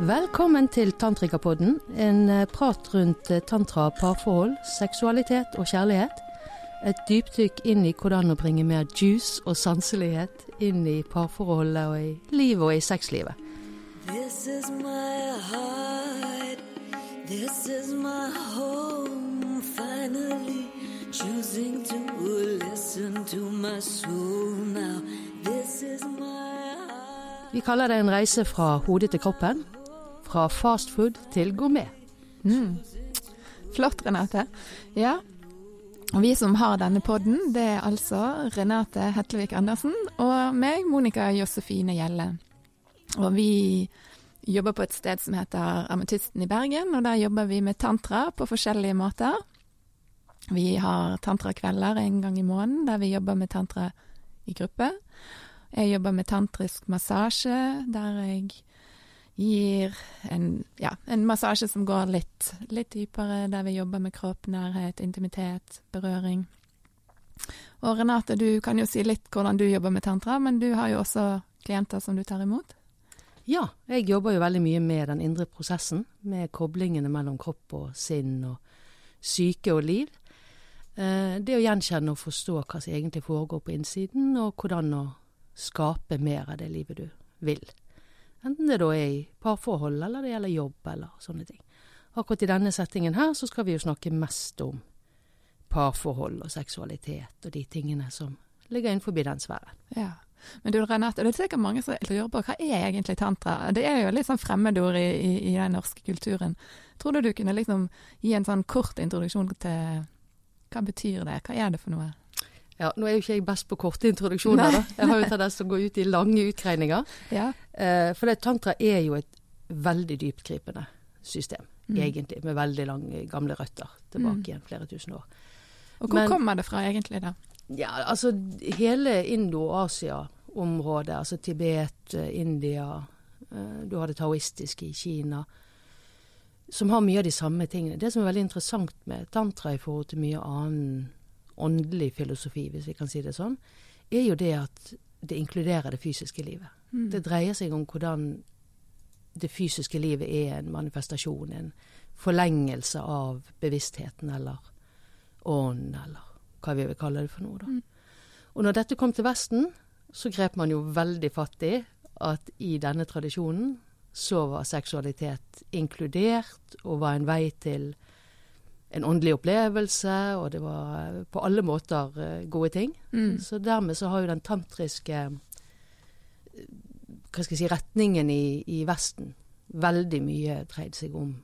Velkommen til Tantrikapodden, en eh, prat rundt eh, tantra, parforhold, seksualitet og kjærlighet. Et dypdykk inn i hvordan å bringe mer juice og sanselighet inn i parforholdet og i livet og i sexlivet. This is my heart. This is my home. Finally choosing to listen to my soul now. This is my heart. Vi kaller det en reise fra hodet til kroppen. Fra fast food til gourmet. Flott, Renate. Ja. Og vi som har denne podden, det er altså Renate Hetlevik Andersen og meg, Monica Josefine Gjelle. Og vi jobber på et sted som heter Ametysten i Bergen, og der jobber vi med tantra på forskjellige måter. Vi har tantrakvelder en gang i måneden der vi jobber med tantra i gruppe. Jeg jobber med tantrisk massasje, der jeg gir en, ja, en massasje som går litt, litt dypere, der vi jobber med kropp, nærhet, intimitet, berøring. Og Renate, du kan jo si litt hvordan du jobber med tantra, men du har jo også klienter som du tar imot. Ja, jeg jobber jo veldig mye med den indre prosessen. Med koblingene mellom kropp og sinn og syke og liv. Eh, det å gjenkjenne og forstå hva som egentlig foregår på innsiden, og hvordan å skape mer av det livet du vil. Enten det da er i parforhold, eller det gjelder jobb, eller sånne ting. Akkurat i denne settingen her så skal vi jo snakke mest om parforhold og seksualitet og de tingene som ligger innenfor den sfæren. Ja. Men du Renate, det er sikkert mange som lurer på hva er egentlig tantra? Det er jo litt sånn fremmedord i, i, i den norske kulturen. Tror du du kunne liksom gi en sånn kort introduksjon til hva betyr det, hva er det for noe? Ja, Nå er jo ikke jeg best på korte introduksjoner, da. Jeg har jo tatt det som går ut i lange utgreininger. Ja. Eh, for det, tantra er jo et veldig dyptgripende system, Mm. egentlig. Med veldig lange, gamle røtter tilbake Mm. igjen, flere tusen år. Og hvor Men- kommer det fra egentlig, da? Ja, altså hele Indo-Asia-området, altså Tibet, eh, India, eh, du har det taoistiske i Kina, som har mye av de samme tingene. Det som er veldig interessant med tantra i forhold til mye annen åndelig filosofi, hvis vi kan si det sånn, er jo det at det inkluderer det fysiske livet. Mm. Det dreier seg om hvordan det fysiske livet er en manifestasjon, en forlengelse av bevisstheten eller ånden, eller hva vi vil kalle det for noe. da. Mm. Og når dette kom til Vesten, så grep man jo veldig fatt i at i denne tradisjonen så var seksualitet inkludert og var en vei til en åndelig opplevelse, og det var eh, på alle måter eh, gode ting. Mm. Så dermed så har jo den tantriske eh, hva skal jeg si, retningen i, i Vesten veldig mye dreid seg om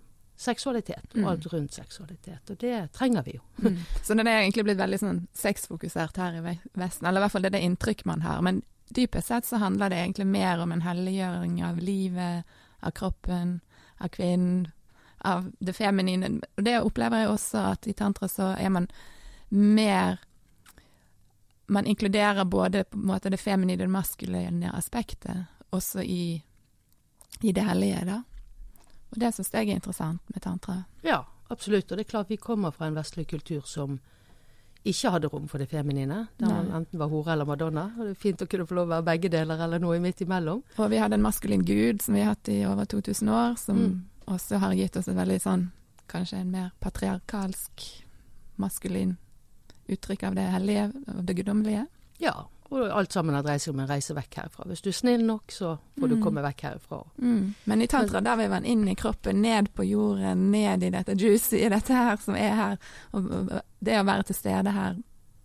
seksualitet, og Mm. alt rundt seksualitet. Og det trenger vi jo. Mm. Så det er egentlig blitt veldig sånn sexfokusert her i Vesten, eller i hvert fall det er det inntrykk man har. Men dypest sett så handler det egentlig mer om en helliggjøring av livet, av kroppen, av kvinnen, av det feminine. Og det opplever jeg også at i tantra så er man mer Man inkluderer både på en måte det feminine og det maskuline aspektet også i, i det hellige, da. Og det syns jeg er interessant med tantra. Ja, absolutt. Og det er klart vi kommer fra en vestlig kultur som ikke hadde rom for det feminine. Der man Nei. enten var hore eller madonna. Og det er fint å kunne få lov å være begge deler, eller noe midt imellom. Og vi hadde en maskulin gud som vi har hatt i over 2000 år, som Mm. Også har gitt oss en veldig sånn Kanskje en mer patriarkalsk, maskulin uttrykk av det hellige, av det guddommelige. Ja, og alt sammen har dreid seg om en reise vekk herfra. Hvis du er snill nok, så får du Mm. komme vekk herfra. Mm. Men i tantra der vil man inn i kroppen, ned på jorden, ned i dette juicy, i dette her som er her. Og og det å være til stede her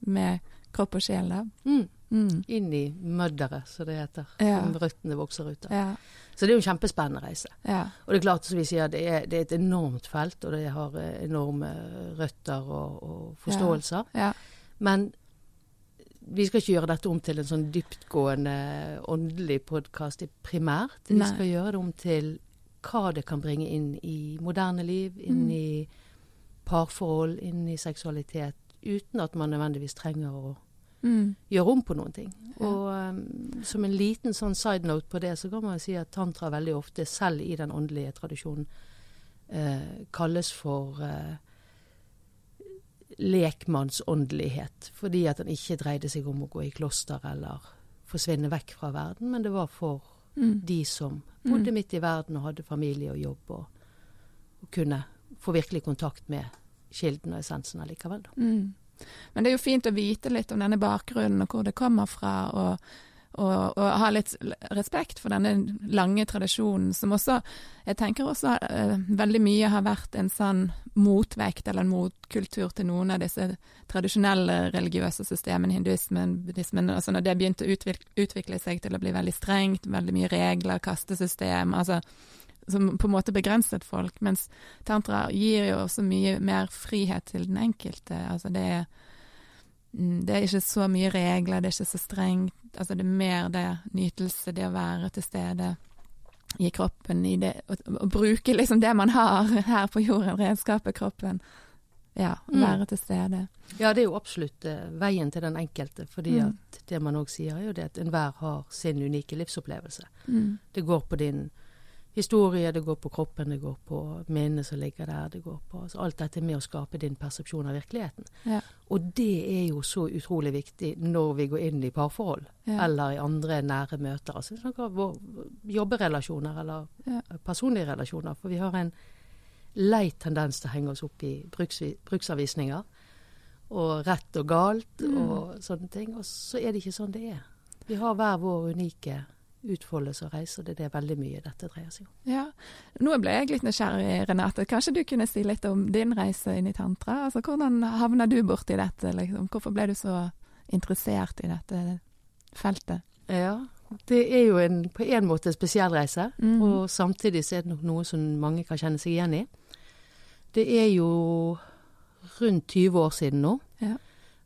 med kropp og sjel, da. Mm. Mm. Inn i mødderet, som det heter. Ja. Som røttene vokser ut av. Ja, Så det er jo en kjempespennende reise. ja. Og det er klart, som vi sier, det er, det er et enormt felt, og det har eh, enorme røtter og, og forståelser. ja. Men vi skal ikke gjøre dette om til en sånn dyptgående åndelig podkast primært. Vi Nei. skal gjøre det om til hva det kan bringe inn i moderne liv, inn Mm. i parforhold, inn i seksualitet, uten at man nødvendigvis trenger å Mm. gjøre om på noen ting. Og um, som en liten sånn side note på det, så kan man si at tantra veldig ofte, selv i den åndelige tradisjonen, uh, kalles for uh, lekmannsåndelighet. Fordi at den ikke dreide seg om å gå i kloster eller forsvinne vekk fra verden, men det var for Mm. De som bodde Mm. midt i verden og hadde familie og jobb, og, og kunne få virkelig kontakt med kilden og essensen allikevel. Da. Mm. Men det er jo fint å vite litt om denne bakgrunnen og hvor det kommer fra, og, og, og ha litt respekt for denne lange tradisjonen, som også Jeg tenker også uh, veldig mye har vært en sånn motvekt eller en motkultur til noen av disse tradisjonelle religiøse systemene, hinduismen, buddhismen. Altså når det begynte å utvikle, utvikle seg til å bli veldig strengt, veldig mye regler, kastesystem, altså som på en måte begrenset folk, mens tantra gir jo også mye mer frihet til den enkelte. Altså det er, mm, det er ikke så mye regler, det er ikke så strengt. Altså det er mer det nytelse, det å være til stede i kroppen, i det, å, bruke liksom det man har her på jorden, redskapet kroppen. Ja, Mm. være til stede. Ja, det er jo absolutt uh, veien til den enkelte. fordi Mm. at det man òg sier, er jo det at enhver har sin unike livsopplevelse. Mm. Det går på din historie, det går på kroppen, det går på minnet som ligger der. det går på, altså Alt dette er med å skape din persepsjon av virkeligheten. Ja. Og det er jo så utrolig viktig når vi går inn i parforhold, Ja. eller i andre nære møter. Altså jobberelasjoner eller Ja. personlige relasjoner. For vi har en lei tendens til å henge oss opp i bruksavvisninger. Og rett og galt Mm. og sånne ting. Og så er det ikke sånn det er. Vi har hver vår unike utfoldelse og reiser. det er det veldig mye dette dreier seg om. Ja. Nå ble jeg litt nysgjerrig, Renate. Kanskje du kunne si litt om din reise inn i tantra? Altså, hvordan havna du borti dette? Liksom? Hvorfor ble du så interessert i dette feltet? Ja, det er jo en, på en måte en spesiell reise, Mhm. og samtidig så er det nok noe som mange kan kjenne seg igjen i. Det er jo rundt 20 år siden nå, Ja.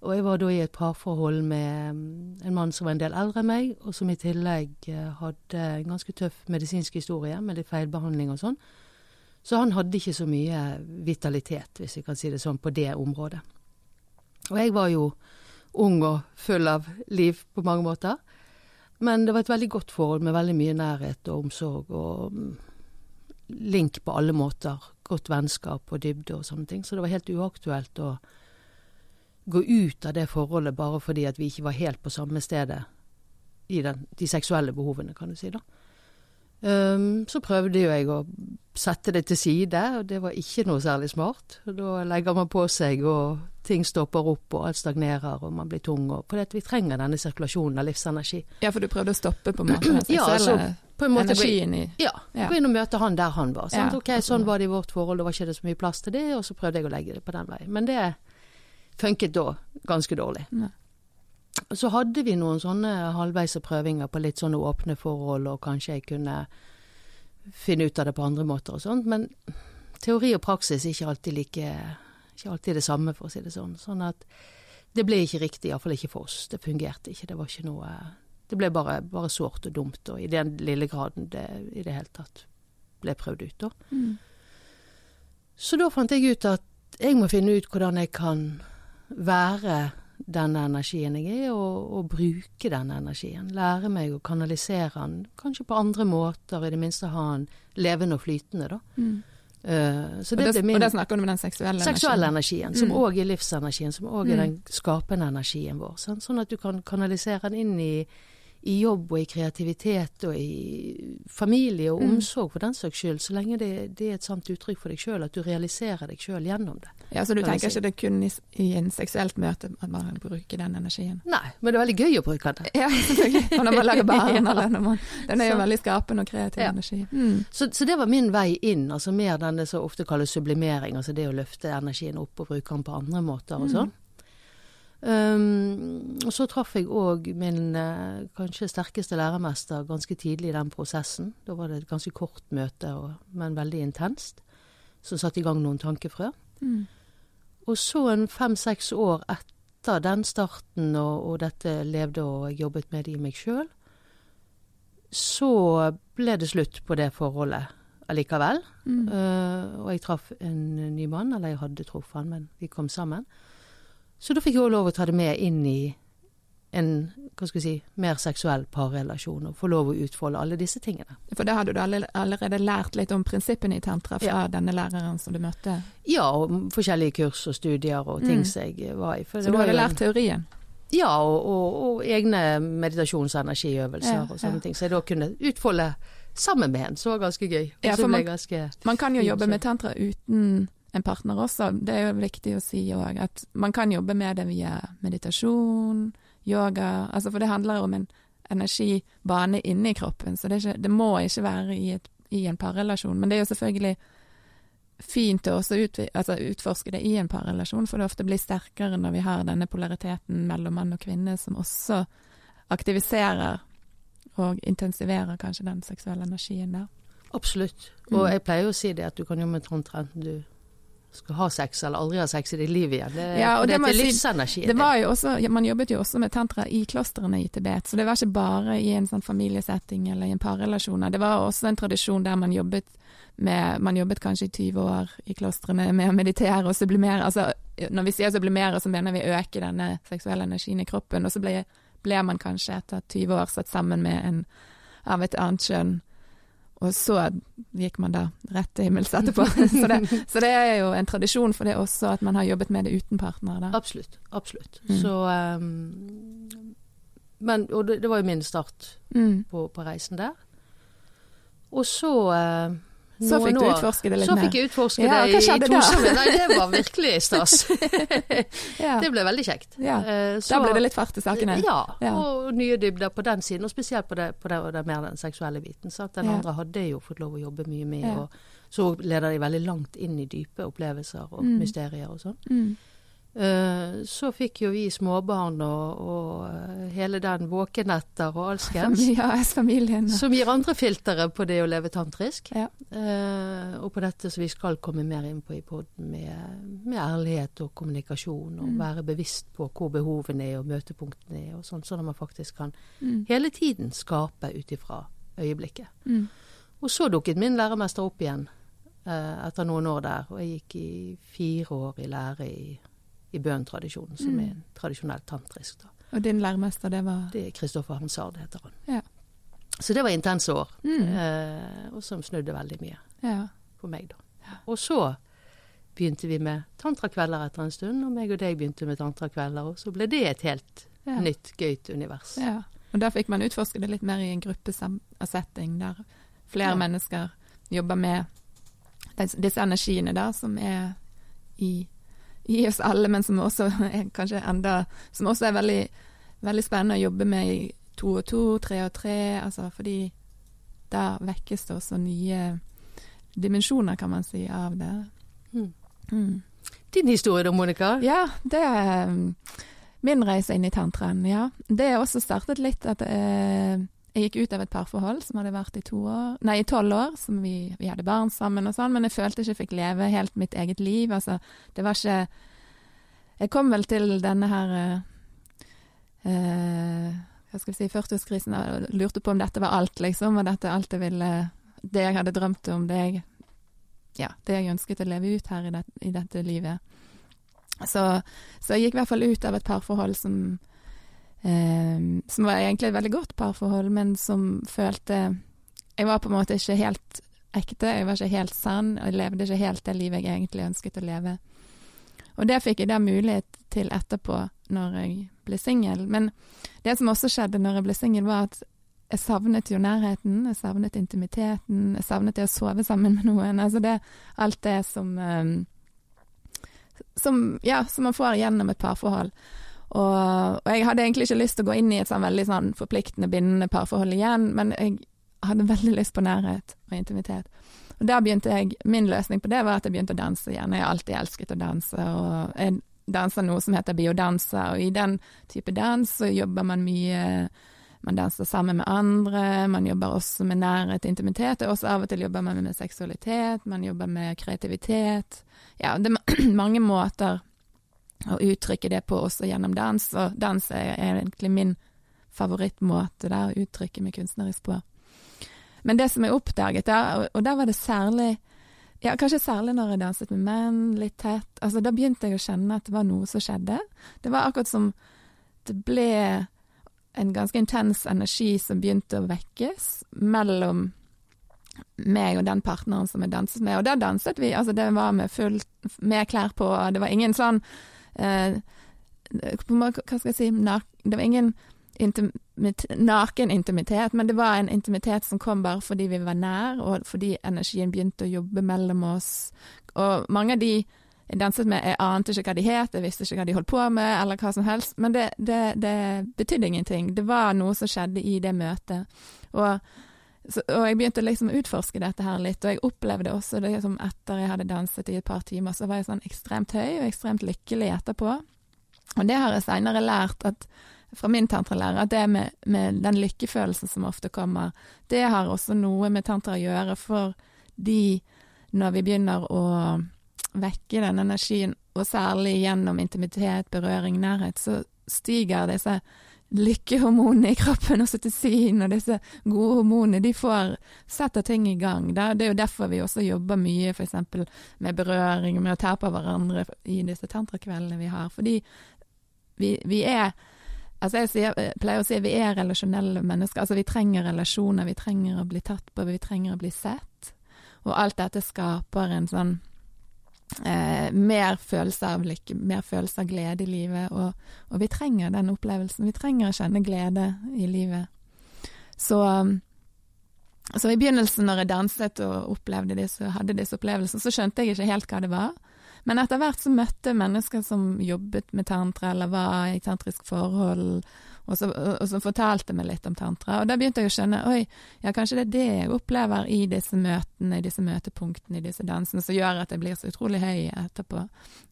Og jeg var da i et parforhold med mm, en mann som var en del eldre enn meg, og som i tillegg eh, hadde en ganske tøff medisinsk historie med litt feilbehandling og sånn. Så han hadde ikke så mye vitalitet, hvis jeg kan si det sånn, på det området. Og jeg var jo ung og full av liv på mange måter. Men det var et veldig godt forhold med veldig mye nærhet og omsorg og mm, link på alle måter. Godt vennskap og dybde og sånne ting. Så det var helt uaktuelt å gå ut av det forholdet bare fordi at vi ikke var helt på samme stedet i den, de seksuelle behovene, kan du si. da. Um, så prøvde jo jeg å sette det til side, og det var ikke noe særlig smart. Da legger man på seg, og ting stopper opp, og alt stagnerer, og man blir tung. Og, for vi trenger denne sirkulasjonen av livsenergi. Ja, for du prøvde å stoppe på en måte den Ja, altså, På en måte energien i ja, gå inn og møte han der han var. Sant? Ja, ok. Sånn var det i vårt forhold, da var ikke det så mye plass til det, og så prøvde jeg å legge det på den veien. Men det funket da ganske dårlig. Nei. Så hadde vi noen sånne halvveise prøvinger på litt sånne åpne forhold, og kanskje jeg kunne finne ut av det på andre måter og sånt, men teori og praksis er ikke alltid like ikke alltid det samme, for å si det sånn. Sånn at det ble ikke riktig, iallfall ikke for oss. Det fungerte ikke. Det var ikke noe Det ble bare, bare sårt og dumt, og i den lille graden det i det hele tatt ble prøvd ut, da. Mm. Så da fant jeg ut at jeg må finne ut hvordan jeg kan være denne energien jeg er, og, og bruke denne energien. Lære meg å kanalisere den, kanskje på andre måter, i det minste ha den levende og flytende, da. Mm. Uh, så Og, det min og det snakker du om den seksuelle seksuelle energien. energien, som Mm. er livsenergien, som òg er Mm. den skapende energien vår. Sånn, Sånn at du kan kanalisere den inn i, i jobb og i kreativitet og i familie og Mm. omsorg for den saks skyld, så lenge det, det er et sant uttrykk for deg sjøl, at du realiserer deg sjøl gjennom det. Ja, Så du tenker ikke det er kun i, i en seksuelt møte at man bruker den energien? Nei, men det er veldig gøy å bruke den. Ja. Og når man lager barn, Ja. eller man Den er jo Så- veldig skapende og kreativ Ja. energi. Mm. Så, så det var min vei inn, altså mer denne som ofte kalles sublimering, altså det å løfte energien opp og bruke den på andre måter og Mm. Um, og så traff jeg òg min eh, kanskje sterkeste læremester ganske tidlig i den prosessen. Da var det et ganske kort møte, og, men veldig intenst, som satte i gang noen tankefrø. Mm. Og så en fem-seks år etter den starten, og, og dette levde og jobbet med det i meg sjøl, så ble det slutt på det forholdet allikevel. Mm. Uh, og jeg traff en ny mann, eller jeg hadde truffet han, men vi kom sammen. Så da fikk jeg òg lov å ta det med inn i en hva skal vi si, mer seksuell parrelasjon, og få lov å utfolde alle disse tingene. For da hadde du allerede lært litt om prinsippene i tantra fra Ja. denne læreren som du møtte? Ja, og forskjellige kurs og studier og ting Mm. som jeg var i. Så du hadde lært teorien? Ja, og, og, og egne meditasjons- og energiøvelser Ja, og sånne ja. ting. Så jeg da kunne utfolde sammen med en, så var ganske gøy. Ja, man- ganske Man kan jo jobbe med tantra uten en partner også. Det er jo viktig å si òg. At man kan jobbe med det via meditasjon, yoga. Altså for det handler om en energibane inni kroppen. Så det, ikke, det må ikke være i, et, i en parrelasjon. Men det er jo selvfølgelig fint å også utvi, altså utforske det i en parrelasjon, for det ofte blir sterkere når vi har denne polariteten mellom mann og kvinne, som også aktiviserer og intensiverer kanskje den seksuelle energien der. Absolutt. Mm. Og jeg pleier jo å si det at du kan jo med tantra enten du skal ha sex eller aldri ha sex i ditt liv igjen. Det, Ja, og det det, til livsenergi. Det var jo også, Man jobbet jo også med tantra i klostrene i Tibet, så det var ikke bare i en sånn familiesetting eller i en parrelasjon. Det var også en tradisjon der man jobbet med Man jobbet kanskje i 20 år i klostrene med å meditere og sublimere. Altså, når vi sier sublimere, så mener vi øke denne seksuelle energien i kroppen. Og så ble, ble man kanskje etter 20 år satt sammen med en av et annet kjønn. Og så gikk man da rett til himmels etterpå. så, det, så det er jo en tradisjon for det også, at man har jobbet med det uten partner. Da. Absolutt. Absolutt. Mm. Så um, Men Og det, det var jo min start Mm. på, på reisen der. Og så eh, Så fikk du utforske det litt Så fikk jeg utforske Ja, det i, da? Nei, det var virkelig stas. Ja. det ble veldig kjekt. Ja. Eh, så- Da ble det litt fart i sakene. Ja, og nye dybder på den siden, og spesielt på det, på det, det mer den seksuelle biten. Så at den andre hadde jeg jo fått lov å jobbe mye med, og så leder de veldig langt inn i dype opplevelser og Mm. mysterier og sånn. Mm. Eh, så fikk jo vi småbarn og, og eh, hele den våkenetter og alskens. Ja, S-familien. Som gir andre filtre på det å leve tantrisk. Ja. Eh, og på dette som vi skal komme mer inn på i poden, med, med ærlighet og kommunikasjon. Og Mm. være bevisst på hvor behovene er og møtepunktene er, og sånn, sånn at man faktisk kan Mm. hele tiden skape ut ifra øyeblikket. Mm. Og så dukket min læremester opp igjen etter noen år der, og jeg gikk i fire år i lære i, i bøntradisjonen, som Mm. er en tradisjonelt tantrisk. da. Og din læremester, det var Det er Kristoffer Hansard, heter han. Ja. Så det var intense år, mm. eh, og som snudde veldig mye Ja. for meg, da. Og så begynte vi med tantrakvelder etter en stund, og meg og deg begynte med tantrakvelder, og så ble det et helt Ja. nytt, gøyt univers. ja. Og da fikk man utforske det litt mer i en gruppesetting, der flere Ja. mennesker jobber med disse energiene da, som er i, i oss alle, men som også er enda Som også er veldig, veldig spennende å jobbe med i to og to, tre og tre, altså fordi da vekkes det også nye dimensjoner, kan man si, av det. Mm. Mm. Din historie da, Monica? Ja, det er um, min reise inn i tantraen, ja. Det er også startet litt at eh, jeg gikk ut av et parforhold som hadde vært i to år, nei, i tolv år, som vi, vi hadde barn sammen og sånn, men jeg følte ikke jeg fikk leve helt mitt eget liv. Altså, det var ikke Jeg kom vel til denne her eh, eh, Hva skal vi si, 40-årskrisen og lurte på om dette var alt, liksom, og dette alt jeg ville Det jeg hadde drømt om, det jeg ja, det jeg ønsket å leve ut her i, det, i dette livet. Så, så jeg gikk i hvert fall ut av et parforhold som Som var egentlig et veldig godt parforhold, men som følte Jeg var på en måte ikke helt ekte, jeg var ikke helt sann, og jeg levde ikke helt det livet jeg egentlig ønsket å leve. Og det fikk jeg da mulighet til etterpå, når jeg ble singel. Men det som også skjedde når jeg ble singel, var at jeg savnet jo nærheten, jeg savnet intimiteten, jeg savnet det å sove sammen med noen. Altså det, alt det som eh, som, ja, som man får gjennom et parforhold. Og, og jeg hadde egentlig ikke lyst til å gå inn i et sånn veldig sånn forpliktende, bindende parforhold igjen, men jeg hadde veldig lyst på nærhet og intimitet. Og der begynte jeg, Min løsning på det var at jeg begynte å danse igjen. Jeg har alltid elsket å danse, og jeg danser noe som heter biodanse, og i den type dans så jobber man mye man danser sammen med andre, man jobber også med nærhet og intimitet, og også av og til jobber man med seksualitet, man jobber med kreativitet. Ja, det er mange måter å uttrykke det på også gjennom dans, og dans er egentlig min favorittmåte der å uttrykke meg kunstnerisk på. Men det som jeg oppdaget der, og, der var det særlig ja, kanskje særlig når jeg danset med menn, litt tett. Altså, da begynte jeg å kjenne at det var noe som skjedde. Det var akkurat som det ble en ganske intens energi som begynte å vekkes mellom meg og den partneren som jeg danset med. Og da danset vi, altså det var med full, med klær på, det var ingen sånn eh, Hva skal jeg si Det var ingen intimit, naken intimitet, men det var en intimitet som kom bare fordi vi var nær, og fordi energien begynte å jobbe mellom oss. Og mange av de jeg danset med, jeg ante ikke hva de het, jeg visste ikke hva de holdt på med, eller hva som helst, men det, det, det betydde ingenting. Det var noe som skjedde i det møtet. Og, så, og jeg begynte liksom å utforske dette her litt, og jeg opplevde også det som etter jeg hadde danset i et par timer, så var jeg sånn ekstremt høy og ekstremt lykkelig etterpå. Og det har jeg seinere lært at fra min tantralærer, at det med, med den lykkefølelsen som ofte kommer, det har også noe med tantra å gjøre, fordi når vi begynner å vekke den energien, og særlig gjennom intimitet, berøring, nærhet, så stiger disse lykkehormonene i kroppen, oksytocin og disse gode hormonene, de får setter ting i gang. Det er jo derfor vi også jobber mye f.eks. med berøring med å ta på hverandre i disse tantrakveldene vi har. Fordi vi, vi er Altså jeg, sier, jeg pleier å si at vi er relasjonelle mennesker. Altså vi trenger relasjoner, vi trenger å bli tatt på, vi trenger å bli sett. Og alt dette skaper en sånn eh, mer følelse av lykke, mer følelse av glede i livet, og, og, vi trenger den opplevelsen. Vi trenger å kjenne glede i livet. Så, så i begynnelsen, når jeg danset og opplevde disse, hadde disse opplevelsene, så skjønte jeg ikke helt hva det var. Men etter hvert så møtte mennesker som jobbet med tantra, eller var i tantrisk forhold, og, så, og som fortalte meg litt om tantra. Og da begynte jeg å skjønne oi, ja, kanskje det er det jeg opplever i disse møtene, i disse møtepunktene, i disse dansene, som gjør at jeg blir så utrolig høy etterpå.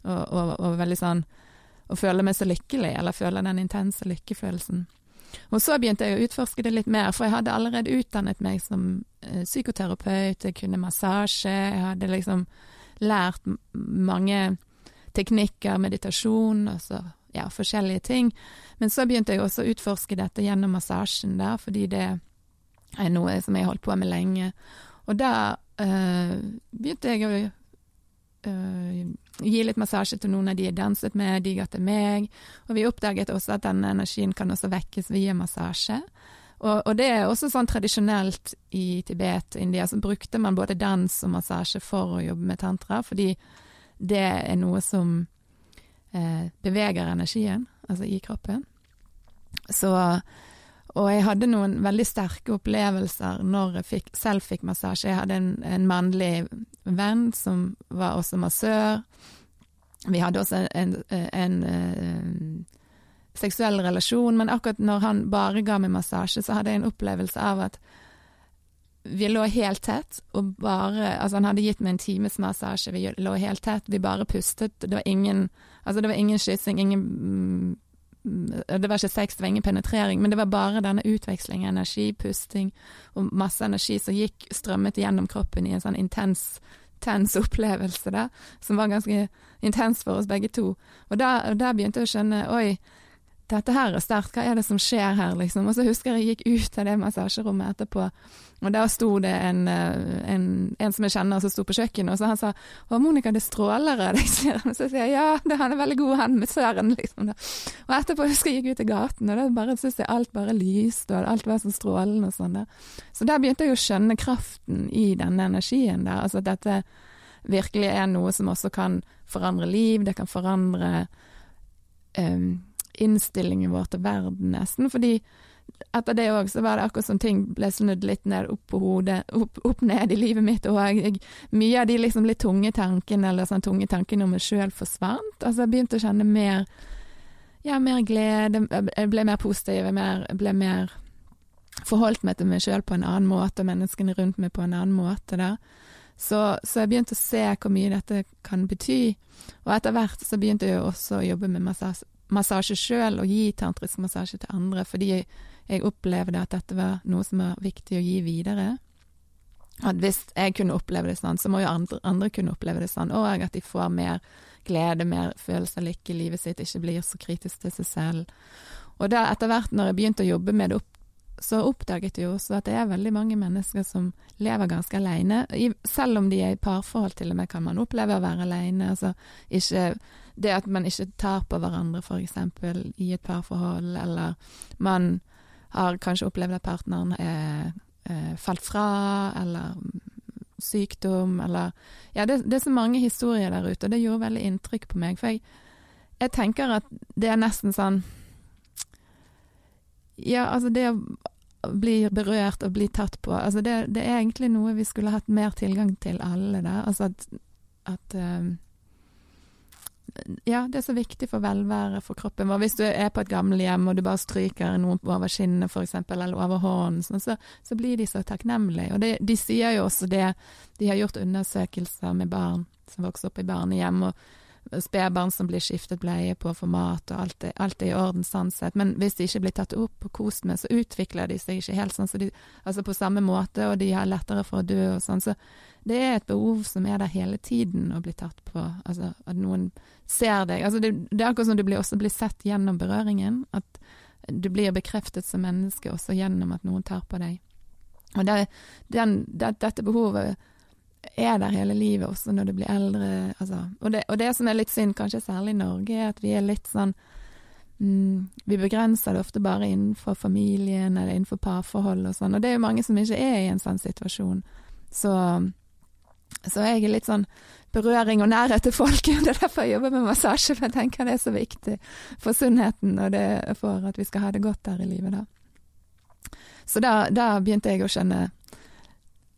Og, og, og veldig sånn Og føler meg så lykkelig, eller føler den intense lykkefølelsen. Og så begynte jeg å utforske det litt mer, for jeg hadde allerede utdannet meg som eh, psykoterapeut, jeg kunne massasje, jeg hadde liksom lært mange teknikker, meditasjon, altså ja, forskjellige ting. Men så begynte jeg også å utforske dette gjennom massasjen da, fordi det er noe som jeg har holdt på med lenge. Og da øh, begynte jeg å øh, gi litt massasje til noen av de jeg danset med, de ga til meg. Og vi oppdaget også at denne energien kan også vekkes via massasje. Og, og det er også sånn tradisjonelt i Tibet og India, så brukte man både dans og massasje for å jobbe med tantra, fordi det er noe som beveger energien, altså i kroppen. Så Og jeg hadde noen veldig sterke opplevelser når jeg fikk, selv fikk massasje. Jeg hadde en, en mannlig venn som var også massør. Vi hadde også en, en, en uh, seksuell relasjon, men akkurat når han bare ga meg massasje, så hadde jeg en opplevelse av at vi lå helt tett, og bare Altså, han hadde gitt meg en times massasje, vi lå helt tett, vi bare pustet. Det var ingen Altså, det var ingen kyssing, ingen mm, Det var ikke sex, det var ingen penetrering, men det var bare denne utvekslingen, energi, pusting og masse energi som gikk, strømmet gjennom kroppen i en sånn intens intens opplevelse, da, som var ganske intens for oss begge to. Og da, da begynte jeg å skjønne oi, dette her er sterkt, hva er det som skjer her, liksom? Og så husker jeg jeg gikk ut av det massasjerommet etterpå, og der sto det en, eh, en, en som jeg kjenner som sto på kjøkkenet, og så han sa 'Å, Monica, det stråler av deg', og så sier jeg 'ja, det, han er veldig god, han med søren', liksom. Da. Og etterpå husker jeg gikk ut i gaten, og da bare syntes jeg alt bare lyste, og alt var så strålende og sånn. Så der begynte jeg å skjønne kraften i denne energien der, altså at dette virkelig er noe som også kan forandre liv, det kan forandre um, innstillingen vår til verden, nesten. Fordi etter det òg, så var det akkurat som ting ble snudd litt ned opp på hodet, opp, opp ned i livet mitt òg. Mye av de liksom litt tunge tankene, eller sånn tunge tankene om meg sjøl forsvant. Altså jeg begynte å kjenne mer ja, mer glede, jeg ble mer positiv, jeg ble mer forholdt meg til meg sjøl på en annen måte, og menneskene rundt meg på en annen måte da. Så, så, jeg begynte å se hvor mye dette kan bety, og etter hvert så begynte jeg også å jobbe med massasje, massasje sjøl og gi tantrisk massasje til andre, fordi jeg, opplevde at dette var noe som var viktig å gi videre. At hvis jeg kunne oppleve det sånn, så må jo andre, andre kunne oppleve det sånn, og at de får mer glede, mer følelse av lykke i livet sitt, ikke blir så kritisk til seg selv. Og da etter hvert, når jeg begynte å jobbe med det, opp, så oppdaget jeg jo også at det er veldig mange mennesker som lever ganske alene. Selv om de er i parforhold, til og med, kan man oppleve å være alene. Altså ikke det at man ikke tar på hverandre, f.eks. i et parforhold, eller man har kanskje opplevd at partneren er, er falt fra, eller sykdom, eller Ja, det, det, er så mange historier der ute, og det gjorde veldig inntrykk på meg. For jeg, jeg tenker at det er nesten sånn Ja, altså det å bli berørt og bli tatt på, altså det, det er egentlig noe vi skulle hatt mer tilgang til alle da. Altså at, at um, ja, det er så viktig for velværet for kroppen vår. Hvis du er på et gamlehjem og du bare stryker noen over kinnet f.eks., eller over hånden, sånn, så, så, blir de så takknemlige. Og det, de sier jo også det, de har gjort undersøkelser med barn som vokser opp i barnehjem, og spedbarn som blir skiftet bleie på for mat, og alt er, alt er i orden sånn sett. Men hvis de ikke blir tatt opp og kost med, så utvikler de seg ikke helt sånn så de, altså på samme måte, og de har lettere for å dø og sånn. Så det er et behov som er der hele tiden å bli tatt på. Altså at noen ser deg. Altså det, det er akkurat som du blir, også blir sett gjennom berøringen. At du blir bekreftet som menneske også gjennom at noen tar på deg. Og det, den, det, dette behovet er der hele livet, også når du blir eldre. Altså. Og, det, og, det, som er litt synd, kanskje særlig i Norge, er at vi er litt sånn mm, Vi begrenser det ofte bare innenfor familien eller innenfor parforhold og sånn. Og det er jo mange som ikke er i en sånn situasjon. Så, så jeg er litt sånn berøring og nærhet til folk. Det er derfor jeg jobber med massasje, for jeg tenker det er så viktig for sunnheten og det for at vi skal ha det godt der i livet, da. Så da, da begynte jeg å skjønne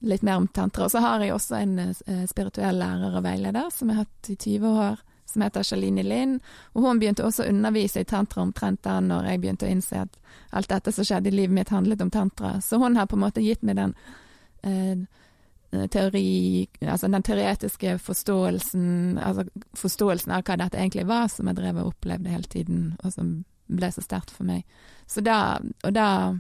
litt mer om tantra. Og så har jeg også en eh, spirituell lærer og veileder som jeg har hatt i 20 år, som heter Shalini Lind. Og hun begynte også å undervise i tantra omtrent da når jeg begynte å innse at alt dette som skjedde i livet mitt, handlet om tantra. Så hun har på en måte gitt meg den eh, teori Altså den teoretiske forståelsen, altså forståelsen av hva dette egentlig var, som jeg drev og opplevde hele tiden, og som ble så sterkt for meg. Så da Og da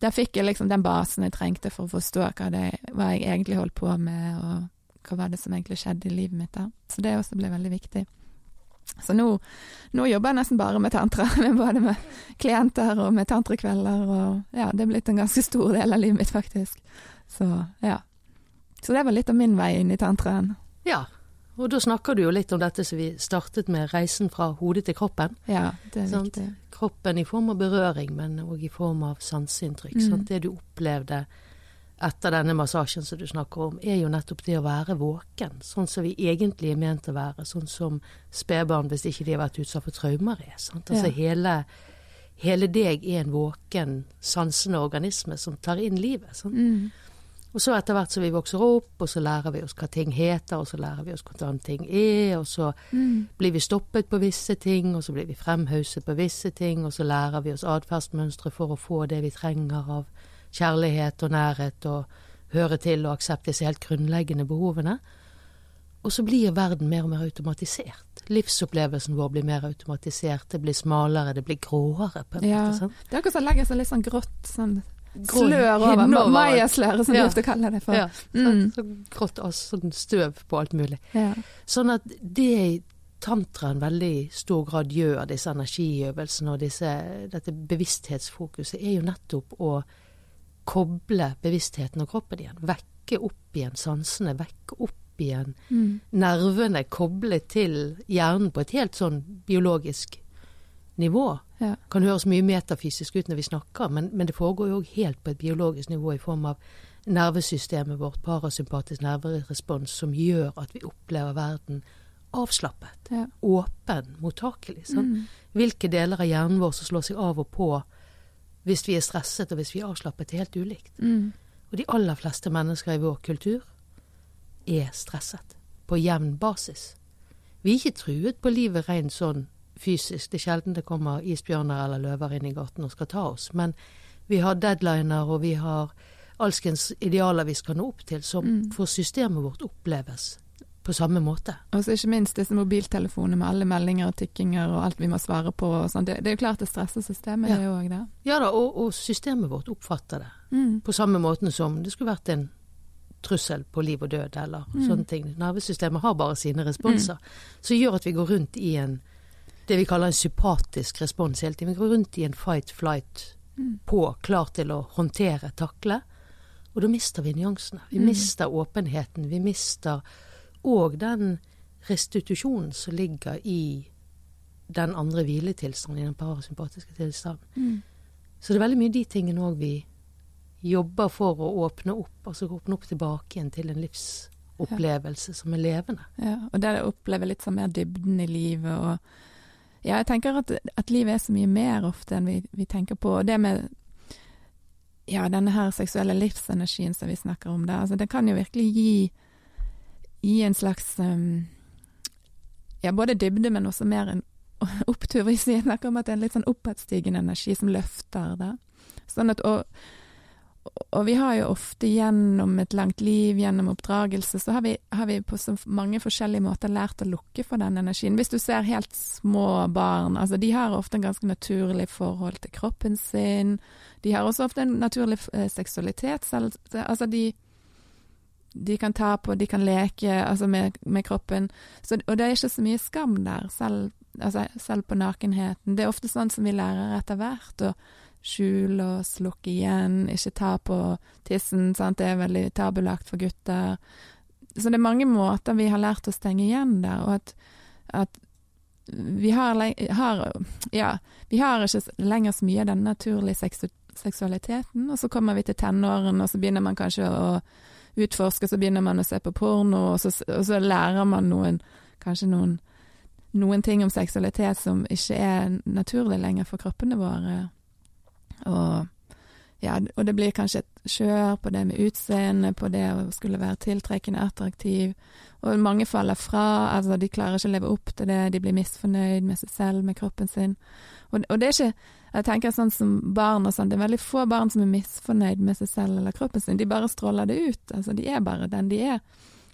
der fikk jeg liksom den basen jeg trengte for å forstå hva, det, hva jeg egentlig holdt på med, og hva var det som egentlig skjedde i livet mitt da. Så det også ble veldig viktig. Så nå, nå jobber jeg nesten bare med tantra, både med klienter og med tantrakvelder, og ja, det er blitt en ganske stor del av livet mitt, faktisk. Så ja. Så det var litt av min vei inn i tantraen. Ja, og da snakker du jo litt om dette som vi startet med, reisen fra hodet til kroppen. Ja, det er sant? viktig. Kroppen i form av berøring, men òg i form av sanseinntrykk. Mm. Det du opplevde etter denne massasjen som du snakker om, er jo nettopp det å være våken. Sånn som vi egentlig er ment å være. Sånn som spedbarn, hvis ikke de har vært utsatt for traumer, er. Sant? Altså ja. hele, hele deg er en våken, sansende organisme som tar inn livet. Sant? Mm. Og så etter hvert som vi vokser opp, og så lærer vi oss hva ting heter, og så lærer vi oss hvordan ting er, og så mm. blir vi stoppet på visse ting, og så blir vi fremhauset på visse ting, og så lærer vi oss atferdsmønstre for å få det vi trenger av kjærlighet og nærhet og høre til og aksepte disse helt grunnleggende behovene. Og så blir verden mer og mer automatisert. Livsopplevelsen vår blir mer automatisert. Det blir smalere, det blir gråere. på en ja. måte. Sånn. Det er akkurat som å legge seg litt sånn grått sånn slør over. Mayasløret, som ja. vi ofte kaller det for. Ja, mm. så, så grått sånn støv på alt mulig. Ja. Sånn at det tantraen veldig stor grad gjør, disse energiøvelsene og disse, dette bevissthetsfokuset, er jo nettopp å koble bevisstheten og kroppen igjen. Vekke opp igjen sansene, vekke opp igjen mm. nervene, koble til hjernen på et helt sånn biologisk nivå. Ja. Kan høres mye metafysisk ut når vi snakker, men, men det foregår jo òg helt på et biologisk nivå i form av nervesystemet vårt, parasympatisk nerverespons, som gjør at vi opplever verden avslappet, ja. åpen, mottakelig. Mm. Hvilke deler av hjernen vår som slår seg av og på hvis vi er stresset og hvis vi er avslappet, er helt ulikt. Mm. Og de aller fleste mennesker i vår kultur er stresset på jevn basis. Vi er ikke truet på livet rent sånn fysisk. Det er sjelden det kommer isbjørner eller løver inn i gaten og skal ta oss. Men vi har deadliner, og vi har alskens idealer vi skal nå opp til, som mm. for systemet vårt oppleves på samme måte. Og så ikke minst disse mobiltelefonene med alle meldinger og tikkinger og alt vi må svare på og sånn. Det, det, er jo klart det stresser systemet, ja. det òg, det. Ja da, og, og, systemet vårt oppfatter det. Mm. På samme måten som det skulle vært en trussel på liv og død eller mm. sånne ting. Nervesystemet har bare sine responser, mm. som gjør at vi går rundt i en det vi kaller en sympatisk respons hele tiden. Vi går rundt i en fight-flight mm. på, klar til å håndtere, takle. Og da mister vi nyansene. Vi mm. mister åpenheten. Vi mister òg den restitusjonen som ligger i den andre hviletilstanden, i den parasympatiske tilstanden. Mm. Så det er veldig mye de tingene òg vi jobber for å åpne opp. Altså åpne opp tilbake igjen til en livsopplevelse ja. som er levende. Ja, og der jeg opplever litt sånn mer dybden i livet og Ja, jeg tenker at, at livet er så mye mer ofte enn vi, vi tenker på. Og det med ja, denne her seksuelle livsenergien som vi snakker om der, altså det kan jo virkelig gi, gi en slags um, ja, både dybde, men også mer en opptur. Vi snakker om at det er en litt sånn oppadstigende energi som løfter det. Sånn at, og, og vi har jo ofte gjennom et langt liv, gjennom oppdragelse, så har vi, har vi, på så mange forskjellige måter lært å lukke for den energien. Hvis du ser helt små barn, altså de har ofte en ganske naturlig forhold til kroppen sin. De har også ofte en naturlig eh, seksualitet. Altså de, de kan ta på, de kan leke altså med, med kroppen. Så, og det er ikke så mye skam der, selv, altså, selv på nakenheten. Det er ofte sånn som vi lærer etter hvert. og skjule og slukke igjen, ikke ta på tissen, sant, det er veldig tabulagt for gutter. Så det er mange måter vi har lært å stenge igjen der, og at, at vi har, har, Ja, vi har ikke lenger så mye av den naturlige seksu seksualiteten, og så kommer vi til tenårene, og så begynner man kanskje å utforske, så begynner man å se på porno, og så, og så lærer man noen kanskje noen, noen ting om seksualitet som ikke er naturlig lenger for kroppene våre. Og, ja, og det blir kanskje et kjør på det med utseende, på det å skulle være tiltrekkende, attraktiv. Og mange faller fra, altså de klarer ikke å leve opp til det, de blir misfornøyd med seg selv, med kroppen sin. Og, og det er ikke Jeg tenker sånn som barn og sånn, det er veldig få barn som er misfornøyd med seg selv eller kroppen sin. De bare stråler det ut. Altså, de er bare den de er.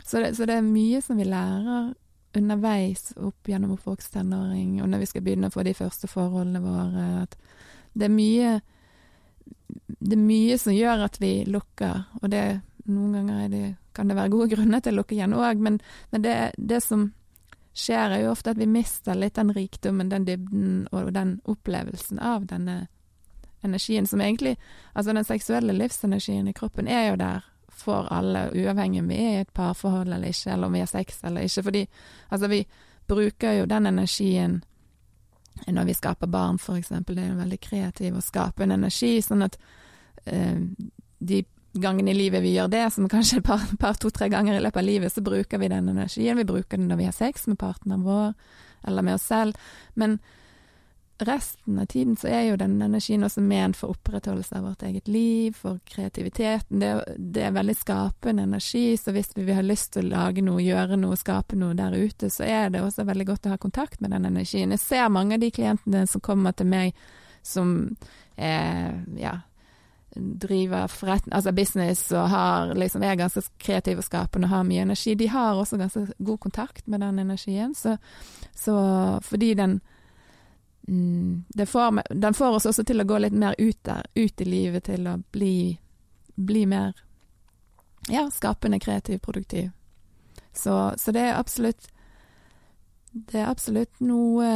Så det, så det er mye som vi lærer underveis opp gjennom oppvokst-tenåring, og når vi skal begynne å få de første forholdene våre. At det er mye det er mye som gjør at vi lukker, og det, noen ganger det, kan det være gode grunner til å lukke igjen òg, men, men det, det, som skjer er jo ofte at vi mister litt den rikdommen, den dybden og den opplevelsen av denne energien, som egentlig Altså den seksuelle livsenergien i kroppen er jo der for alle, uavhengig om vi er i et parforhold eller ikke, eller om vi har sex eller ikke, fordi altså vi bruker jo den energien når vi skaper barn, eksempel. Det er jo veldig kreativ skape en energi, sånn at de gangene i livet vi gjør det, som kanskje et par, par to-tre ganger i løpet av livet, så bruker vi den energien. Vi bruker den når vi har sex med partneren vår, eller med oss selv. Men resten av tiden så er jo den energien også ment for opprettholdelse av vårt eget liv, for kreativiteten. Det, det, er veldig skapende energi, så hvis vi har lyst til å lage noe, gjøre noe, skape noe der ute, så er det også veldig godt å ha kontakt med den energien. Jeg ser mange av de klientene som kommer til meg som er, ja, driver forretning, altså business og har, liksom, er ganske kreative og skapende og har mye energi, de har også ganske god kontakt med den energien. Så, så fordi den mm, får, Den får oss også til å gå litt mer ut der, ut i livet, til å bli, bli mer ja, skapende, kreativ, produktiv. Så, så, det er absolutt Det er absolutt noe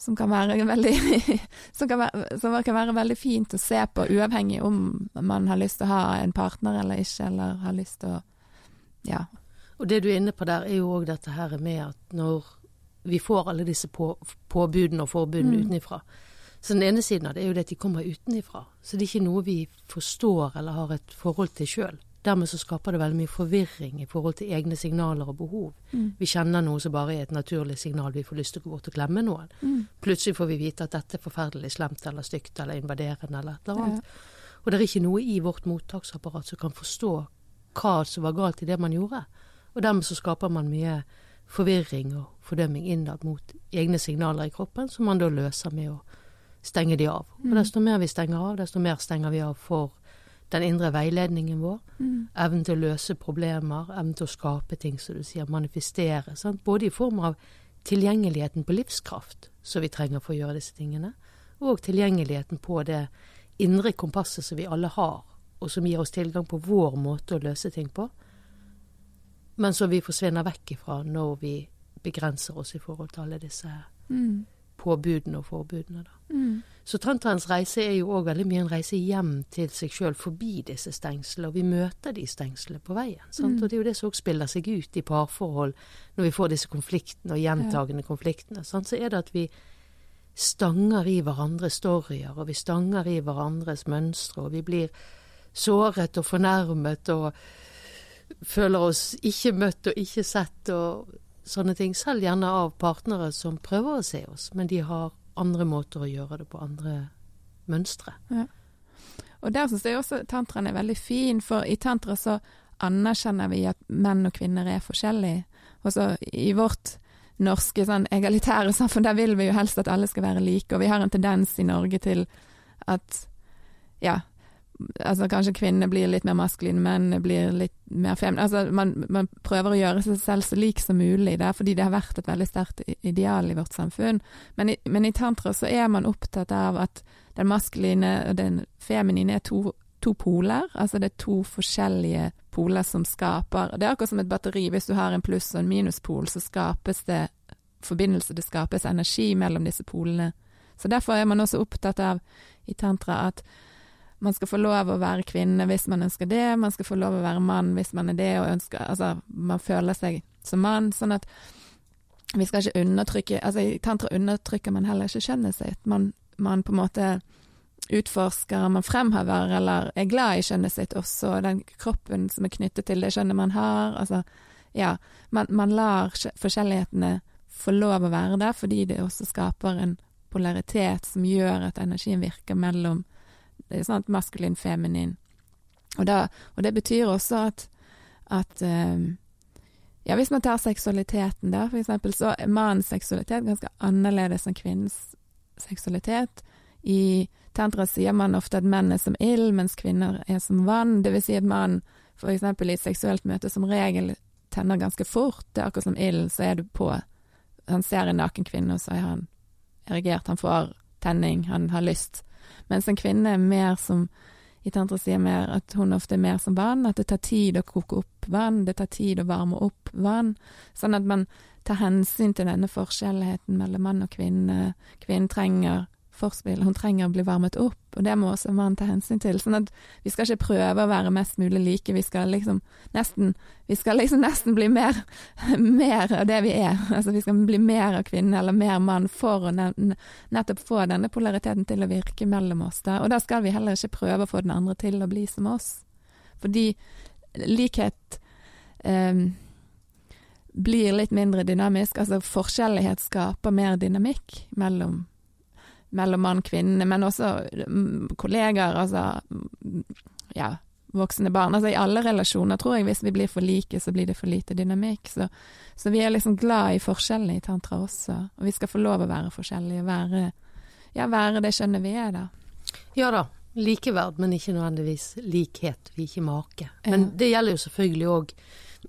som kan være veldig som, kan være, som kan være veldig fint å se på, uavhengig om man har lyst til å ha en partner eller ikke, eller har lyst til å Ja. Og det du er inne på der, er jo òg dette her med at når vi får alle disse på, påbudene og forbudene mm. utenifra. Så den ene siden av det er jo det at de kommer utenifra. Så det er ikke noe vi forstår eller har et forhold til sjøl. Dermed så skaper det veldig mye forvirring i forhold til egne signaler og behov. Mm. Vi kjenner noe som bare er et naturlig signal, vi får lyst til å gå bort og klemme noen. Mm. Plutselig får vi vite at dette er forferdelig slemt eller stygt eller invaderende eller et eller annet. Ja. Og det er ikke noe i vårt mottaksapparat som kan forstå hva som var galt i det man gjorde. Og dermed så skaper man mye forvirring og fordømming innad mot egne signaler i kroppen, som man da løser med å stenge de av. Og mm. desto mer vi stenger av, desto mer stenger vi av for den indre veiledningen vår. Mm. Evnen til å løse problemer, evnen til å skape ting, som du sier, manifestere. Sant? Både i form av tilgjengeligheten på livskraft, som vi trenger for å gjøre disse tingene, og tilgjengeligheten på det indre kompasset som vi alle har, og som gir oss tilgang på vår måte å løse ting på men som vi forsvinner vekk ifra når vi begrenser oss i forhold til alle disse mm. påbudene og forbudene. Da. Mm. Så tantraens reise er jo òg veldig mye en reise hjem til seg sjøl forbi disse stengslene, og vi møter de stengslene på veien. Mm. Og det er jo det som òg spiller seg ut i parforhold når vi får disse konfliktene og gjentagende ja. konfliktene. Sant? Så er det at vi stanger i hverandres storyer, og vi stanger i hverandres mønstre, og vi blir såret og fornærmet og føler oss ikke møtt og ikke sett. og sånne ting, selv gjerne av partnere som prøver å se oss, men de har andre måter å gjøre det på, andre mønstre. Og der syns jeg også tantraen er veldig fin, for i tantra så anerkjenner vi at menn og kvinner er forskjellige. Også i vårt norske sånn egalitære samfunn, der vil vi jo helst at alle skal være like, og vi har en tendens i Norge til at ja, altså kanskje kvinner blir litt mer maskuline, menn blir litt mer feminine. Altså man, man, prøver å gjøre seg selv så lik som mulig der, fordi det har vært et veldig sterkt ideal i vårt samfunn. Men i, men i tantra så er man opptatt av at den maskuline og den feminine er to, to poler. Altså det er to forskjellige poler som skaper Det er akkurat som et batteri. Hvis du har en pluss og en minuspol, så skapes det forbindelse, det skapes energi mellom disse polene. Så derfor er man også opptatt av i tantra at man skal få lov å være kvinne hvis man ønsker det, man skal få lov å være mann hvis man er det og ønsker Altså, man føler seg som mann. Sånn at vi skal ikke undertrykke Altså, i tantra undertrykker man heller ikke kjønnet sitt. Man, man på en måte utforsker, man fremhever eller er glad i kjønnet sitt også, den kroppen som er knyttet til det kjønnet man har. Altså, ja. Man, man lar forskjellighetene få lov å være der, fordi det også skaper en polaritet som gjør at energien virker mellom det er sånn at maskulin, feminin. Og, da, og det betyr også at, at um, Ja, hvis man tar seksualiteten der, for eksempel, så er mannens seksualitet ganske annerledes enn kvinnens seksualitet. I tantra sier man ofte at menn er som ild, mens kvinner er som vann. Det vil si at mann eksempel i et seksuelt møte som regel tenner ganske fort. Det er akkurat som ilden, så er du på. Han ser en naken kvinne, og så er han erigert. Han får tenning, han har lyst. Mens en kvinne er mer som i tantra sier mer at hun ofte er mer som vann, at det tar tid å koke opp vann, det tar tid å varme opp vann. Sånn at man tar hensyn til denne forskjelligheten mellom mann og kvinne. Kvinnen trenger forspill. Hun trenger å bli varmet opp, og det må også mannen ta hensyn til. Sånn at vi skal ikke prøve å være mest mulig like, vi skal liksom nesten Vi skal liksom nesten bli mer, mer av det vi er. Altså vi skal bli mer av kvinnen eller mer mann for å nettopp få denne polariteten til å virke mellom oss. Da. Og da skal vi heller ikke prøve å få den andre til å bli som oss. Fordi likhet um, blir litt mindre dynamisk. Altså forskjellighet skaper mer dynamikk mellom mellom mann og kvinne, men også mm, kollegaer, altså mm, ja, voksne barn. Altså i alle relasjoner, tror jeg, hvis vi blir for like, så blir det for lite dynamikk. Så, så vi er liksom glad i forskjellene i tantra også, og vi skal få lov å være forskjellige, være, ja, være det skjønnet vi er, da. Ja da. Likeverd, men ikke nødvendigvis likhet. Vi er ikke make. Men ja. det gjelder jo selvfølgelig òg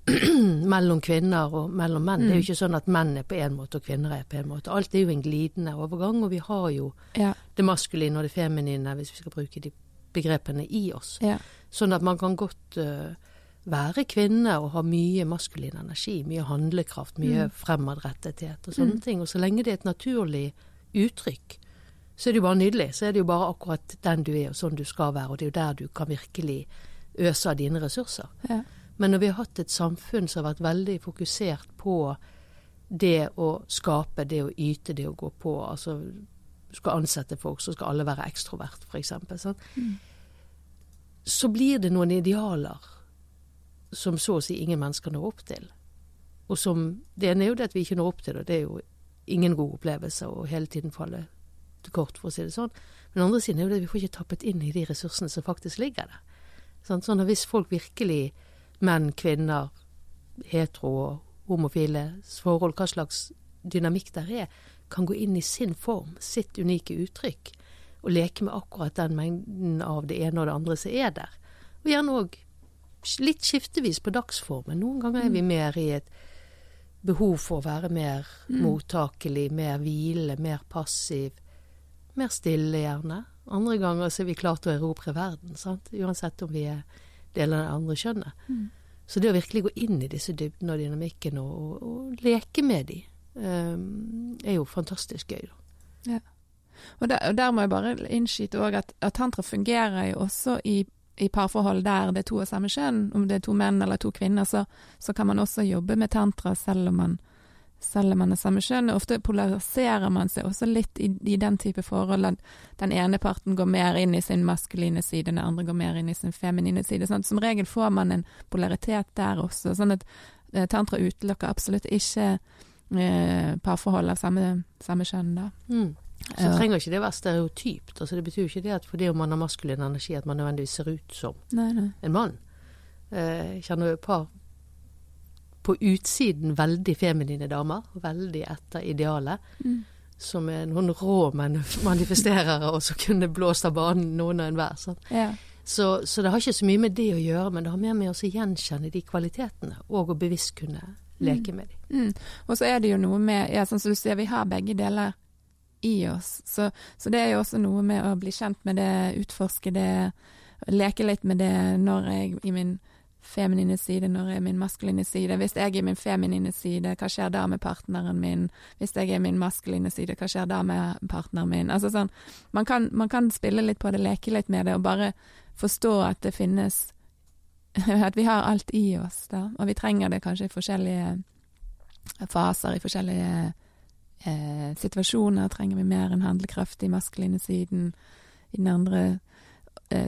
mellom kvinner og mellom menn. Mm. Det er jo mm. ikke sånn at menn er på én måte og kvinner er på en måte. Alt er jo en glidende overgang, og vi har jo ja. det maskuline og det feminine, hvis vi skal bruke de begrepene, i oss. Ja. Sånn at man kan godt uh, være kvinne og ha mye maskulin energi, mye handlekraft, mye mm. fremadrettethet og sånne mm. ting. Og så lenge det er et naturlig uttrykk, så er det jo bare nydelig. Så er det jo bare akkurat den du er, og sånn du skal være, og det er jo der du kan virkelig øse av dine ressurser. Ja. Men når vi har hatt et samfunn som har vært veldig fokusert på det å skape, det å yte, det å gå på, altså skal ansette folk, så skal alle være ekstrovert, f.eks. Sånn. Mm. Så blir det noen idealer som så å si ingen mennesker når opp til. Og som Det ene er jo det at vi ikke når opp til det, det er jo ingen god opplevelse å hele tiden falle til kort, for å si det sånn. Men andre siden er jo det at vi får ikke tappet inn i de ressursene som faktisk ligger der. Sånn, sånn at hvis folk virkelig menn, kvinner, hetero og homofile forhold, hva slags dynamikk der er, kan gå inn i sin form, sitt unike uttrykk, og leke med akkurat den mengden av det ene og det andre som er der. Og gjerne òg litt skiftevis på dagsformen. Noen ganger er vi mm. mer i et behov for å være mer mm. mottakelig, mer hvile, mer passiv, mer stille gjerne. Andre ganger så er vi klare til å erobre verden, sant? uansett om vi er del av det andre kjønnet. Mm. Så det å virkelig gå inn i disse dybdene og dynamikken og, og, og leke med de, um, er jo fantastisk gøy. Da. Ja. Og der, og der, må jeg bare innskyte òg at, at, tantra fungerer jo også i, i, parforhold der det er to av samme kjønn. Om det er to menn eller to kvinner, så, så kan man også jobbe med tantra selv om man selv om man er samme kjønn. Ofte polariserer man seg også litt i, i, den type forhold at den ene parten går mer inn i sin maskuline side, den andre går mer inn i sin feminine side. Sånn som regel får man en polaritet der også. Sånn at Eh, Tantra utelukker absolutt ikke eh, parforhold av samme, samme kjønn, da. Mm. Så trenger ikke det være stereotypt. Altså, det betyr jo ikke det at fordi man har maskulin energi, at man nødvendigvis ser ut som Nei, nei. en mann. Eh, Jeg kjenner jo et par på utsiden veldig feminine damer, veldig etter idealet, Mm. som er noen rå man- manifesterere, og som kunne blåst av banen noen og enhver. Sånn. Ja. Så, så det har ikke så mye med det å gjøre, men det har mer med å gjenkjenne de kvalitetene, og å bevisst kunne leke med dem. Mm. Og så er det jo noe med ja, sånn som du sier, vi har begge deler i oss. Så, så det er jo også noe med å bli kjent med det, utforske det, leke litt med det når jeg i min feminine side, når jeg er min maskuline side. Hvis jeg er min feminine side, hva skjer da med partneren min? Hvis jeg er min maskuline side, hva skjer da med partneren min? Altså sånn, man kan, man kan spille litt på det, leke litt med det, og bare forstå at det finnes At vi har alt i oss, da. Og vi trenger det kanskje i forskjellige faser, i forskjellige eh, situasjoner. Trenger vi mer enn handlekraft i maskuline siden? I den andre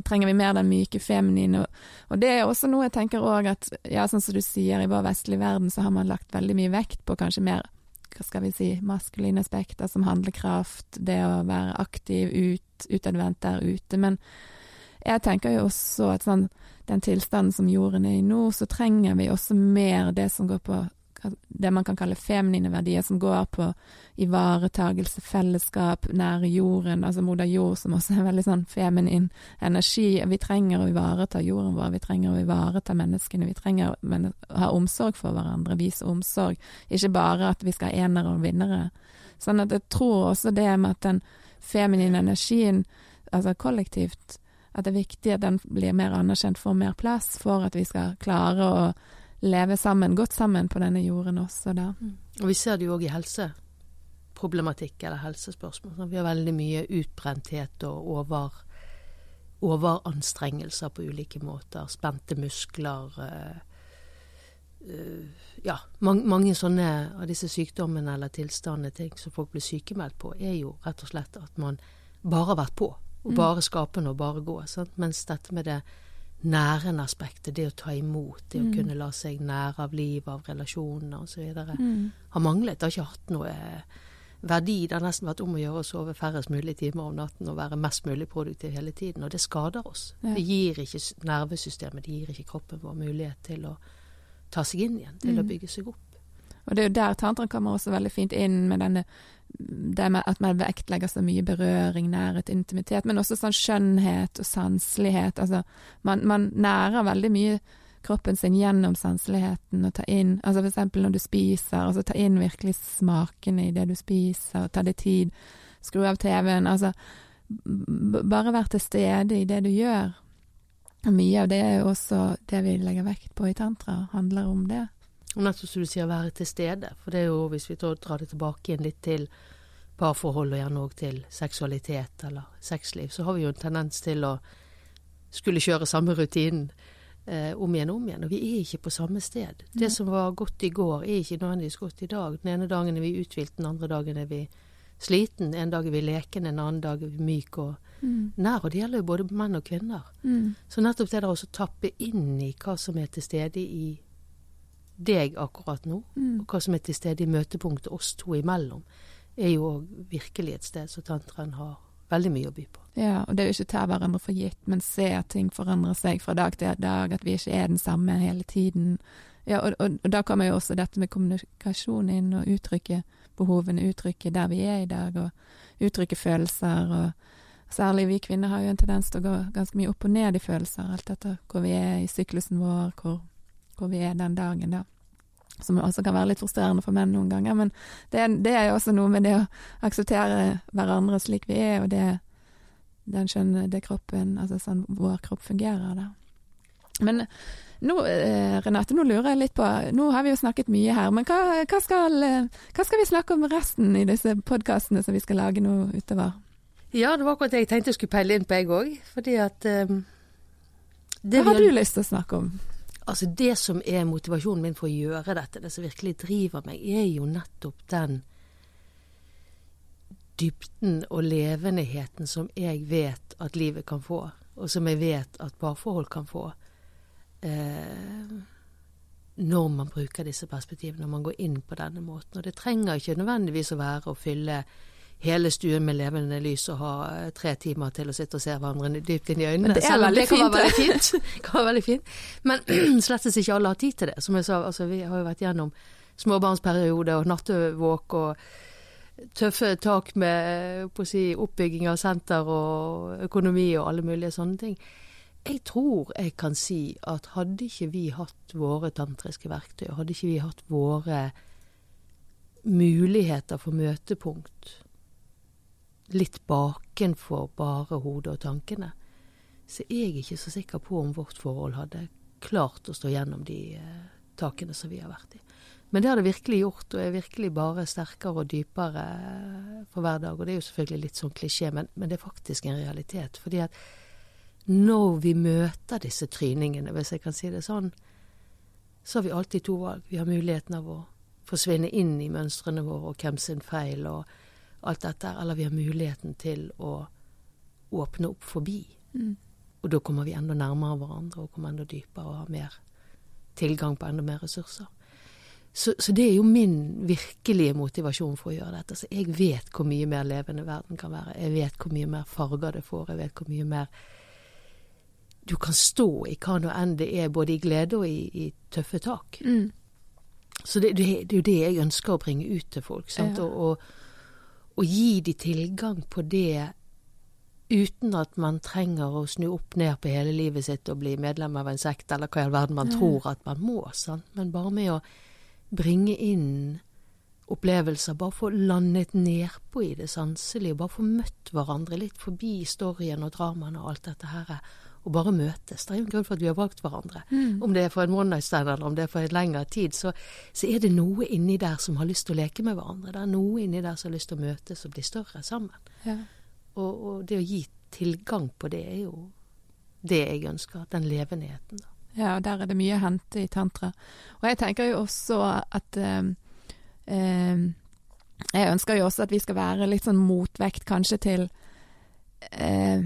trenger vi mer den myke feminine. Og det er også noe jeg tenker òg at, ja, sånn som du sier, i vår vestlige verden så har man lagt veldig mye vekt på kanskje mer hva skal vi si, maskuline aspekter som handlekraft, det å være aktiv, ut, utadvendt der ute. Men jeg tenker jo også at sånn, den tilstanden som jorden er i nå, så trenger vi også mer det som går på det man kan kalle feminine verdier, som går på ivaretagelse, fellesskap, nære jorden, altså moder jord, som også er veldig sånn feminin energi. Vi trenger å ivareta jorden vår, vi trenger å ivareta menneskene, vi trenger å ha omsorg for hverandre, vise omsorg. Ikke bare at vi skal ha enere og vinnere. Sånn at jeg tror også det med at den feminine energien, altså kollektivt, at det er viktig at den blir mer anerkjent, får mer plass, for at vi skal klare å leve sammen, godt sammen på denne jorden også, da. Og vi ser det jo òg i helseproblematikk eller helsespørsmål. Vi har veldig mye utbrenthet og over, overanstrengelser på ulike måter. Spente muskler. eh, ja, mange, mange sånne av disse sykdommene eller tilstandene, ting som folk blir sykemeldt på, er jo rett og slett at man bare har vært på. Og bare skapende og bare gå. Sant? Mens dette med det nærende aspektet, det å ta imot, det å kunne la seg nære av liv, av relasjonene osv., har manglet. Det har ikke hatt noe eh, verdi. Det har nesten vært om å gjøre å sove færrest mulig timer om natten og være mest mulig produktiv hele tiden. Og det skader oss. Ja. Det gir ikke nervesystemet, det gir ikke kroppen vår mulighet til å ta seg inn igjen, til å bygge seg opp. Og det er jo der tantra kommer også veldig fint inn med denne det med at man vektlegger så mye berøring, nærhet, intimitet, men også sånn skjønnhet og sanselighet. Altså, man, man nærer veldig mye kroppen sin gjennom sanseligheten og tar inn Altså for eksempel når du spiser, altså ta inn virkelig smakene i det du spiser, ta deg tid, skru av TV-en, altså bare vær til stede i det du gjør. Mye av det er jo også det vi legger vekt på i tantra, handler om det. Nettopp som du sier, være til stede. For det er jo, hvis vi tar- drar det tilbake igjen litt til parforhold, og gjerne òg til seksualitet eller sexliv, så har vi jo en tendens til å skulle kjøre samme rutinen eh, om igjen og om igjen. Og vi er ikke på samme sted. Det som var godt i går, er ikke nødvendigvis godt i dag. Den ene dagen er vi uthvilt, den andre dagen er vi sliten. En dag er vi lekende, en annen dag er vi myk og nær. Og det gjelder jo både menn og kvinner. Mm. Så nettopp det der å tappe inn i hva som er til stede i deg akkurat nå, Mm. og hva som er til stede i møtepunktet oss to imellom, er jo virkelig et sted som tantraen har veldig mye å by på. Ja, og det er jo ikke ta hverandre for gitt, men se at ting forandrer seg fra dag til dag, at vi ikke er den samme hele tiden. Ja, og, og, og da kommer jo også dette med kommunikasjon inn, og uttrykke behovene, uttrykke der vi er i dag, og uttrykke følelser. og Særlig vi kvinner har jo en tendens til å gå ganske mye opp og ned i følelser, alt etter hvor vi er i syklusen vår, hvor, hvor vi er den dagen, da. Som også kan være litt frustrerende for menn noen ganger, men det, det er jo også noe med det å akseptere hverandre slik vi er, og det den skjønne, det kroppen, altså sånn vår kropp fungerer, da. Men nå, eh, Renate, nå lurer jeg litt på Nå har vi jo snakket mye her, men hva, hva, skal, hva skal vi snakke om resten i disse podkastene som vi skal lage nå utover? Ja, det var akkurat det jeg tenkte jeg skulle peile inn på, jeg òg. Fordi at um, det, Hva har du lyst til å snakke om? Altså det som er motivasjonen min for å gjøre dette, det som virkelig driver meg, er jo nettopp den dybden og levendigheten som jeg vet at livet kan få, og som jeg vet at parforhold kan få. Eh, når man bruker disse perspektivene, når man går inn på denne måten. Og det trenger ikke nødvendigvis å være å fylle hele stuen med levende lys og ha eh, tre timer til å sitte og se hverandre dypt inn i øynene. Det er veldig fint. det kan være veldig fint. kan være veldig fint. Men slett ikke alle har tid til det. Som jeg sa, altså, vi har jo vært gjennom småbarnsperiode og nattevåk og tøffe tak med på å si, oppbygging av senter og økonomi og alle mulige sånne ting. Jeg tror jeg kan si at hadde ikke vi hatt våre tantriske verktøy, hadde ikke vi hatt våre muligheter for møtepunkt litt bakenfor bare hodet og tankene, så jeg er jeg ikke så sikker på om vårt forhold hadde klart å stå gjennom de eh, takene som vi har vært i. Men det har det virkelig gjort, og er virkelig bare sterkere og dypere eh, for hver dag. Og det er jo selvfølgelig litt sånn klisjé, men, men det er faktisk en realitet. Fordi at når vi møter disse tryningene, hvis jeg kan si det sånn, så har vi alltid to valg. Vi har muligheten av å forsvinne inn i mønstrene våre og hvem sin feil og alt dette, eller vi har muligheten til å åpne opp forbi. Mm. Og da kommer vi enda nærmere hverandre og kommer enda dypere og har mer tilgang på enda mer ressurser. Så, så det er jo min virkelige motivasjon for å gjøre dette. Så jeg vet hvor mye mer levende verden kan være. Jeg vet hvor mye mer farger det får. Jeg vet hvor mye mer du kan stå i hva nå enn det er, både i glede og i, i tøffe tak. Mm. Så det, det, det er jo det jeg ønsker å bringe ut til folk. Ja. Og, og, og gi de tilgang på det uten at man trenger å snu opp ned på hele livet sitt og bli medlem av en sekt, eller hva i all verden man tror at man må. Sant? Men bare med å bringe inn opplevelser, bare få landet nedpå i det sanselige, bare få møtt hverandre litt forbi storyen og dramaene og alt dette her, og bare møtes. Det er jo en grunn for at vi har valgt hverandre. Mm. Om det er for en one night stand eller om det er for en lengre tid, så, så er det noe inni der som har lyst til å leke med hverandre. Det er noe inni der som har lyst til å møtes og bli større sammen. Ja. Og, og det å gi tilgang på det er jo det jeg ønsker. Den levenheten. Da. Ja, og der er det mye å hente i tantra. Og jeg tenker jo også at eh, eh, Jeg ønsker jo også at vi skal være litt sånn motvekt kanskje til eh,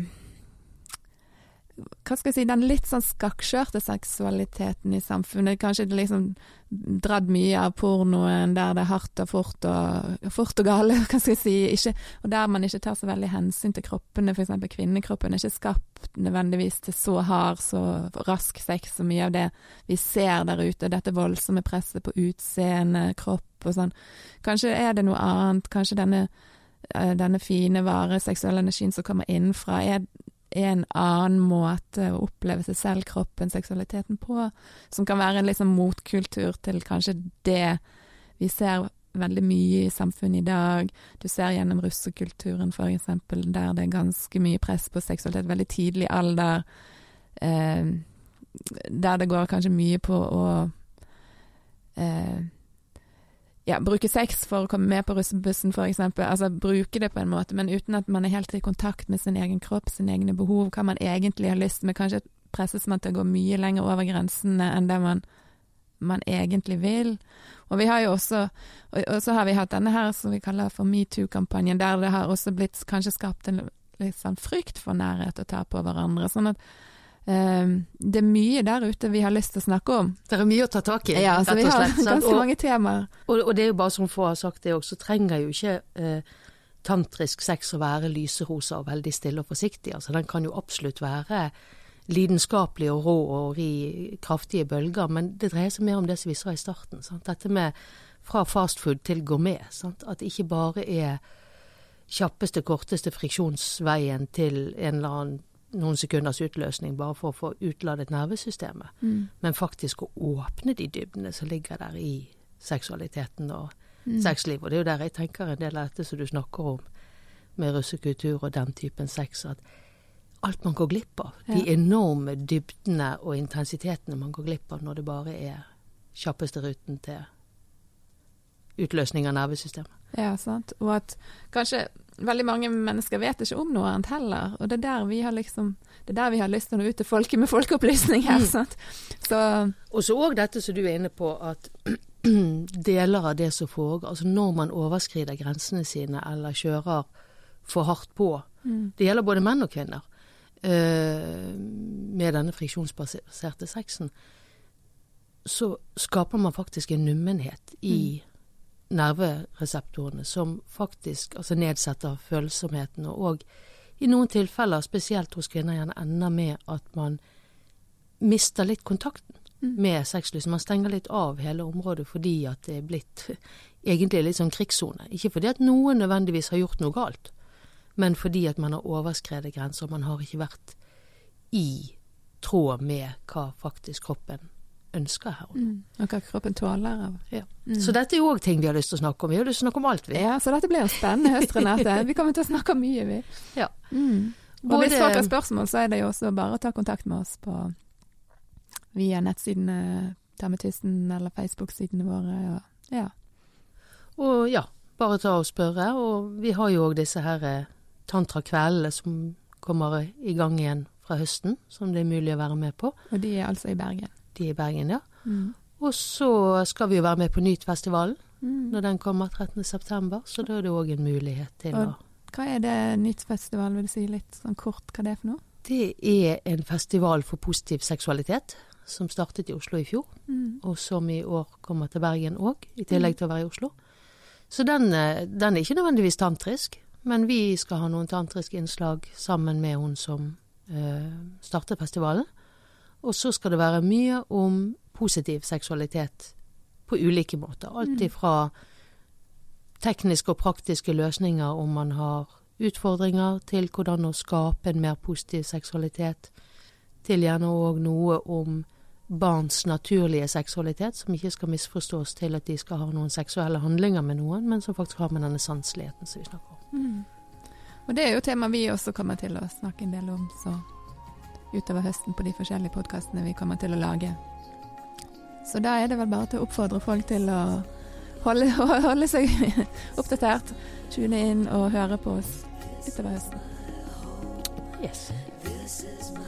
hva skal jeg si, den litt sånn skakkskjørte seksualiteten i samfunnet. Kanskje det liksom dratt mye av pornoen der det er hardt og fort og, fort og gale, hva skal jeg si. Ikke, og der man ikke tar så veldig hensyn til kroppene, f.eks. kvinnekroppen er ikke skapt nødvendigvis til så hard, så rask sex så mye av det vi ser der ute. Dette voldsomme presset på utseende, kropp og sånn. Kanskje er det noe annet. Kanskje denne, eh, denne fine, vare seksuelle energien som kommer innenfra, er en annen måte å oppleve seg selv, kroppen, seksualiteten på, som kan være en liksom motkultur til kanskje det vi ser veldig mye i samfunnet i dag. Du ser gjennom russekulturen, eksempel, der det er ganske mye press på seksualitet veldig tidlig alder. Eh, der det går kanskje mye på å eh, ja, bruke sex for å komme med på russebussen, eksempel. Altså bruke det på en måte, men uten at man er helt i kontakt med sin egen kropp, sine egne behov, hva man egentlig har lyst med. Kanskje presses man til å gå mye lenger over grensene enn det man, man egentlig vil. Og vi har jo også og, så har vi hatt denne her som vi kaller for metoo-kampanjen, der det har også blitt kanskje skapt en litt sånn frykt for nærhet og ta på hverandre. Sånn at det er mye der ute vi har lyst til å snakke om. Det er mye å ta tak i, Ja, så vi har slett. ganske Og- mange temaer. Og, og det er jo bare som få har sagt det Så trenger jo ikke eh, tantrisk sex å være lyserosa og veldig stille og forsiktig. Altså, den kan jo absolutt være lidenskapelig og rå og ri kraftige bølger, men det dreier seg mer om det som vi sa i starten. Sant? Dette med fra fastfood til gourmet. Sant? At det ikke bare er kjappeste, korteste friksjonsveien til en eller annen noen sekunders utløsning bare for å få utladet nervesystemet Mm. men faktisk å åpne de dybdene som ligger der i seksualiteten og Mm. sexlivet. Og det er jo der jeg tenker en del av dette som du snakker om, med russekultur og den typen sex, at alt man går glipp av. De enorme dybdene og intensitetene man går glipp av når det bare er kjappeste ruten til utløsning av nervesystemet. Ja, sant. Og at kanskje veldig mange mennesker vet ikke om noe annet heller. Og det er der vi har liksom Det er der vi har lyst til å nå ut til folket med folkeopplysning her, Mm. Og så òg dette som du er inne på, at deler av det som foregår Altså når man overskrider grensene sine eller kjører for hardt på, mm. det gjelder både menn og kvinner, Uh, med denne friksjonsbaserte sexen, så skaper man faktisk en nummenhet i nervereseptorene som faktisk altså nedsetter følsomheten, og i noen tilfeller, spesielt hos kvinner, gjerne ender med at man mister litt kontakten med sexlysten. Man stenger litt av hele området fordi at det er blitt egentlig litt sånn krigssone. Ikke fordi at noen nødvendigvis har gjort noe galt, men fordi at man har overskredet grenser. Man har ikke vært i tråd med hva faktisk kroppen ønsker her. Mm. Og hva kroppen tåler av. Ja. Så dette er jo òg ting vi har lyst til å snakke om. Vi har lyst til å snakke om alt, vi. Ja, så dette blir jo spennende høst, Renate. Vi kommer til å snakke mye, vi. Ja. Mm. Og Både- hvis folk har spørsmål, så er det jo også bare å ta kontakt med oss på via nettsidene Ta eller Facebook-sidene våre. Og, ja. Og ja, bare ta og spørre. Og vi har jo òg disse her eh, tantrakveldene som kommer i gang igjen fra høsten, som det er mulig å være med på. og de er altså i Bergen. Er i Bergen, ja. Mm. Og så skal vi jo være med på Nytfestivalen Mm. når den kommer 13.9, så da er det òg en mulighet til Og- å Hva er det Nyttfestival, vil du si litt sånn kort hva det er for noe? Det er en festival for positiv seksualitet som startet i Oslo i fjor, Mm. og som i år kommer til Bergen òg, i tillegg til å være i Oslo. Så den, eh, den er ikke nødvendigvis tantrisk, men vi skal ha noen tantriske innslag sammen med hun som eh, startet festivalen. Og så skal det være mye om positiv seksualitet på ulike måter. Alt ifra tekniske og praktiske løsninger om man har utfordringer, til hvordan å skape en mer positiv seksualitet, til gjerne òg noe om barns naturlige seksualitet, som ikke skal misforstås til at de skal ha noen seksuelle handlinger med noen, men som faktisk har med denne sanseligheten som vi snakker om. Mm. Og det er jo tema vi også kommer til å snakke en del om, så utover høsten på de forskjellige podkastene vi kommer til å lage. Så da er det vel bare til å oppfordre folk til å holde, holde seg oppdatert, tune inn og høre på oss utover høsten. Yes. This is